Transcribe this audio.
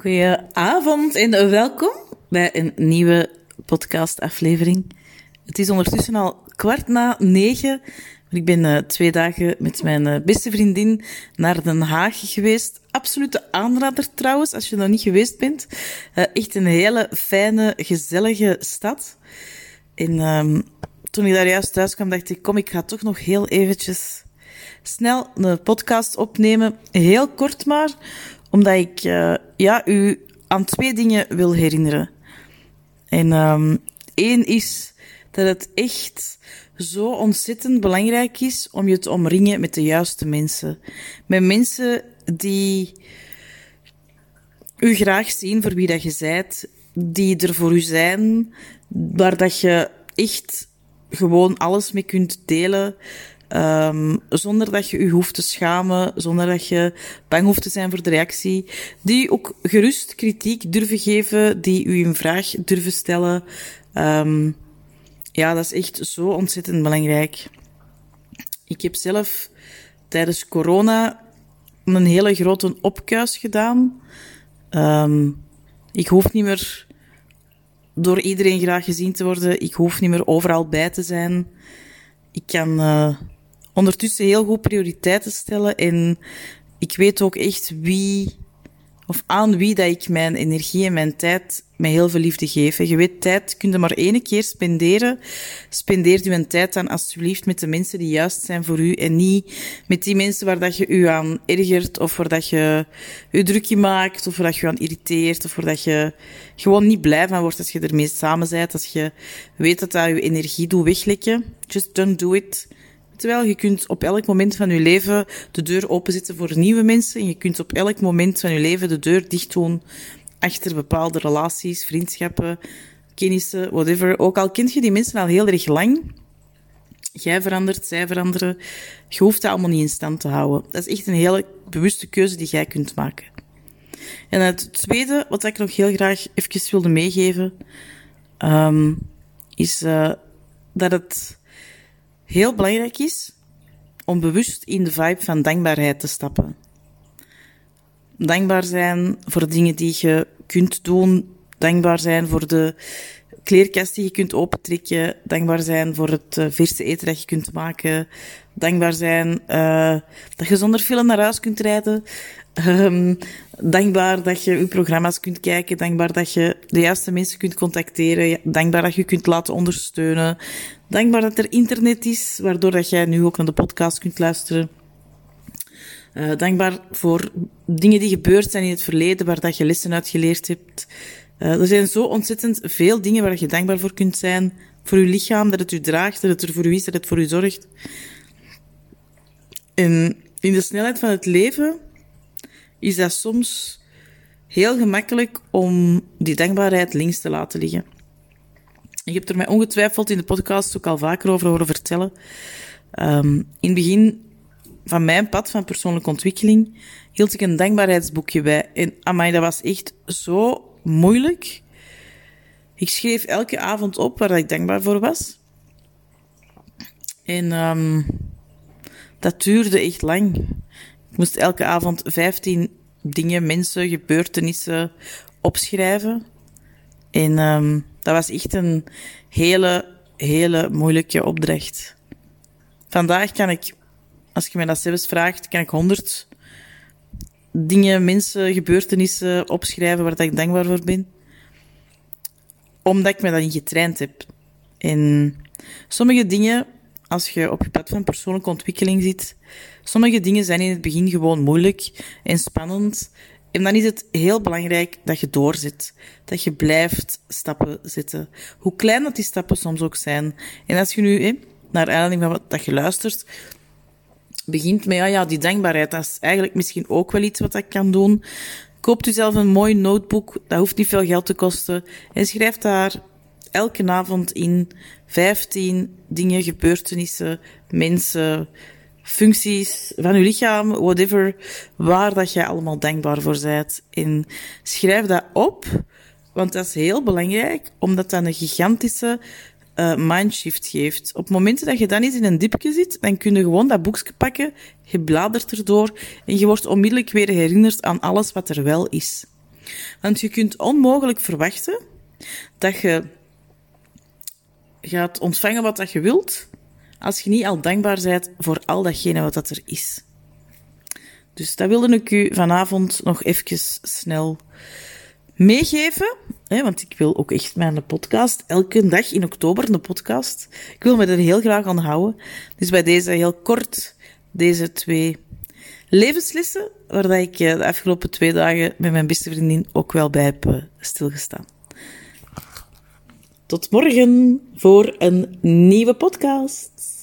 Goedenavond en welkom bij een nieuwe podcastaflevering. Het is ondertussen al kwart na negen. Ik ben uh, twee dagen met mijn uh, beste vriendin naar Den Haag geweest. Absolute aanrader trouwens, als je nog niet geweest bent. Uh, echt een hele fijne, gezellige stad. En um, toen ik daar juist thuis kwam, dacht ik, kom, ik ga toch nog heel eventjes snel een podcast opnemen. Heel kort maar, omdat ik uh, ja, u aan twee dingen wil herinneren. En um, één is dat het echt zo ontzettend belangrijk is om je te omringen met de juiste mensen. Met mensen die u graag zien voor wie dat je zijt, die er voor u zijn, waar dat je echt gewoon alles mee kunt delen. Um, zonder dat je je hoeft te schamen, zonder dat je bang hoeft te zijn voor de reactie. Die ook gerust kritiek durven geven, die u een vraag durven stellen. Um, ja, dat is echt zo ontzettend belangrijk. Ik heb zelf tijdens corona een hele grote opkuis gedaan. Um, ik hoef niet meer door iedereen graag gezien te worden. Ik hoef niet meer overal bij te zijn. Ik kan uh, ondertussen heel goed prioriteiten stellen en ik weet ook echt wie of aan wie dat ik mijn energie en mijn tijd met heel veel liefde geef. Je weet, tijd kun je maar één keer spenderen. Spendeer je tijd dan alsjeblieft met de mensen die juist zijn voor u en niet met die mensen waar dat je u aan ergert of waar dat je je drukje maakt of waar dat je je aan irriteert of waar dat je gewoon niet blij van wordt als je ermee samen bent, als je weet dat dat je energie doet weglekken. Just don't do it. Terwijl je kunt op elk moment van je leven de deur openzetten voor nieuwe mensen. En je kunt op elk moment van je leven de deur dicht doen achter bepaalde relaties, vriendschappen, kennissen, whatever. Ook al kent je die mensen al heel erg lang. Jij verandert, zij veranderen. Je hoeft dat allemaal niet in stand te houden. Dat is echt een hele bewuste keuze die jij kunt maken. En het tweede, wat ik nog heel graag even wilde meegeven, um, is uh, dat het heel belangrijk is om bewust in de vibe van dankbaarheid te stappen. Dankbaar zijn voor dingen die je kunt doen. Dankbaar zijn voor de kleerkast die je kunt opentrekken. Dankbaar zijn voor het uh, verse eten dat je kunt maken. Dankbaar zijn uh, dat je zonder film naar huis kunt rijden. Um, dankbaar dat je je programma's kunt kijken. Dankbaar dat je de juiste mensen kunt contacteren. Dankbaar dat je kunt laten ondersteunen. Dankbaar dat er internet is, waardoor dat jij nu ook naar de podcast kunt luisteren. Uh, dankbaar voor dingen die gebeurd zijn in het verleden, waar dat je lessen uit geleerd hebt. Uh, er zijn zo ontzettend veel dingen waar je dankbaar voor kunt zijn. Voor je lichaam, dat het u draagt, dat het er voor u is, dat het voor u zorgt. En in de snelheid van het leven is dat soms heel gemakkelijk om die dankbaarheid links te laten liggen. Ik heb er mij ongetwijfeld in de podcast ook al vaker over horen vertellen. Um, in het begin van mijn pad van persoonlijke ontwikkeling hield ik een dankbaarheidsboekje bij. En amai, dat was echt zo moeilijk. Ik schreef elke avond op waar ik dankbaar voor was. En um, dat duurde echt lang. Ik moest elke avond 15 dingen, mensen, gebeurtenissen opschrijven. En um, dat was echt een hele, hele moeilijke opdracht. Vandaag kan ik, als je mij dat zelfs vraagt, kan ik honderd dingen, mensen, gebeurtenissen opschrijven waar ik dankbaar voor ben. Omdat ik me niet getraind heb. En sommige dingen, als je op je pad van persoonlijke ontwikkeling zit, sommige dingen zijn in het begin gewoon moeilijk en spannend en dan is het heel belangrijk dat je doorzet. Dat je blijft stappen zetten. Hoe klein dat die stappen soms ook zijn. En als je nu, naar aanleiding van wat dat je luistert, begint met, ja, ja, die dankbaarheid, dat is eigenlijk misschien ook wel iets wat ik kan doen. Koopt u zelf een mooi notebook, dat hoeft niet veel geld te kosten. En schrijf daar elke avond in 15 dingen, gebeurtenissen, mensen, functies van je lichaam, whatever, waar dat jij allemaal dankbaar voor bent. En schrijf dat op, want dat is heel belangrijk, omdat dat een gigantische uh, mindshift geeft. Op momenten dat je dan eens in een dipje zit, dan kun je gewoon dat boekje pakken, je bladert erdoor en je wordt onmiddellijk weer herinnerd aan alles wat er wel is. Want je kunt onmogelijk verwachten dat je gaat ontvangen wat dat je wilt, als je niet al dankbaar bent voor al datgene wat dat er is. Dus dat wilde ik u vanavond nog even snel meegeven. Hè, want ik wil ook echt mijn podcast, elke dag in oktober een podcast. Ik wil me er heel graag aan houden. Dus bij deze heel kort deze twee levenslessen, waar ik eh, de afgelopen twee dagen met mijn beste vriendin ook wel bij heb eh, stilgestaan. Tot morgen voor een nieuwe podcast.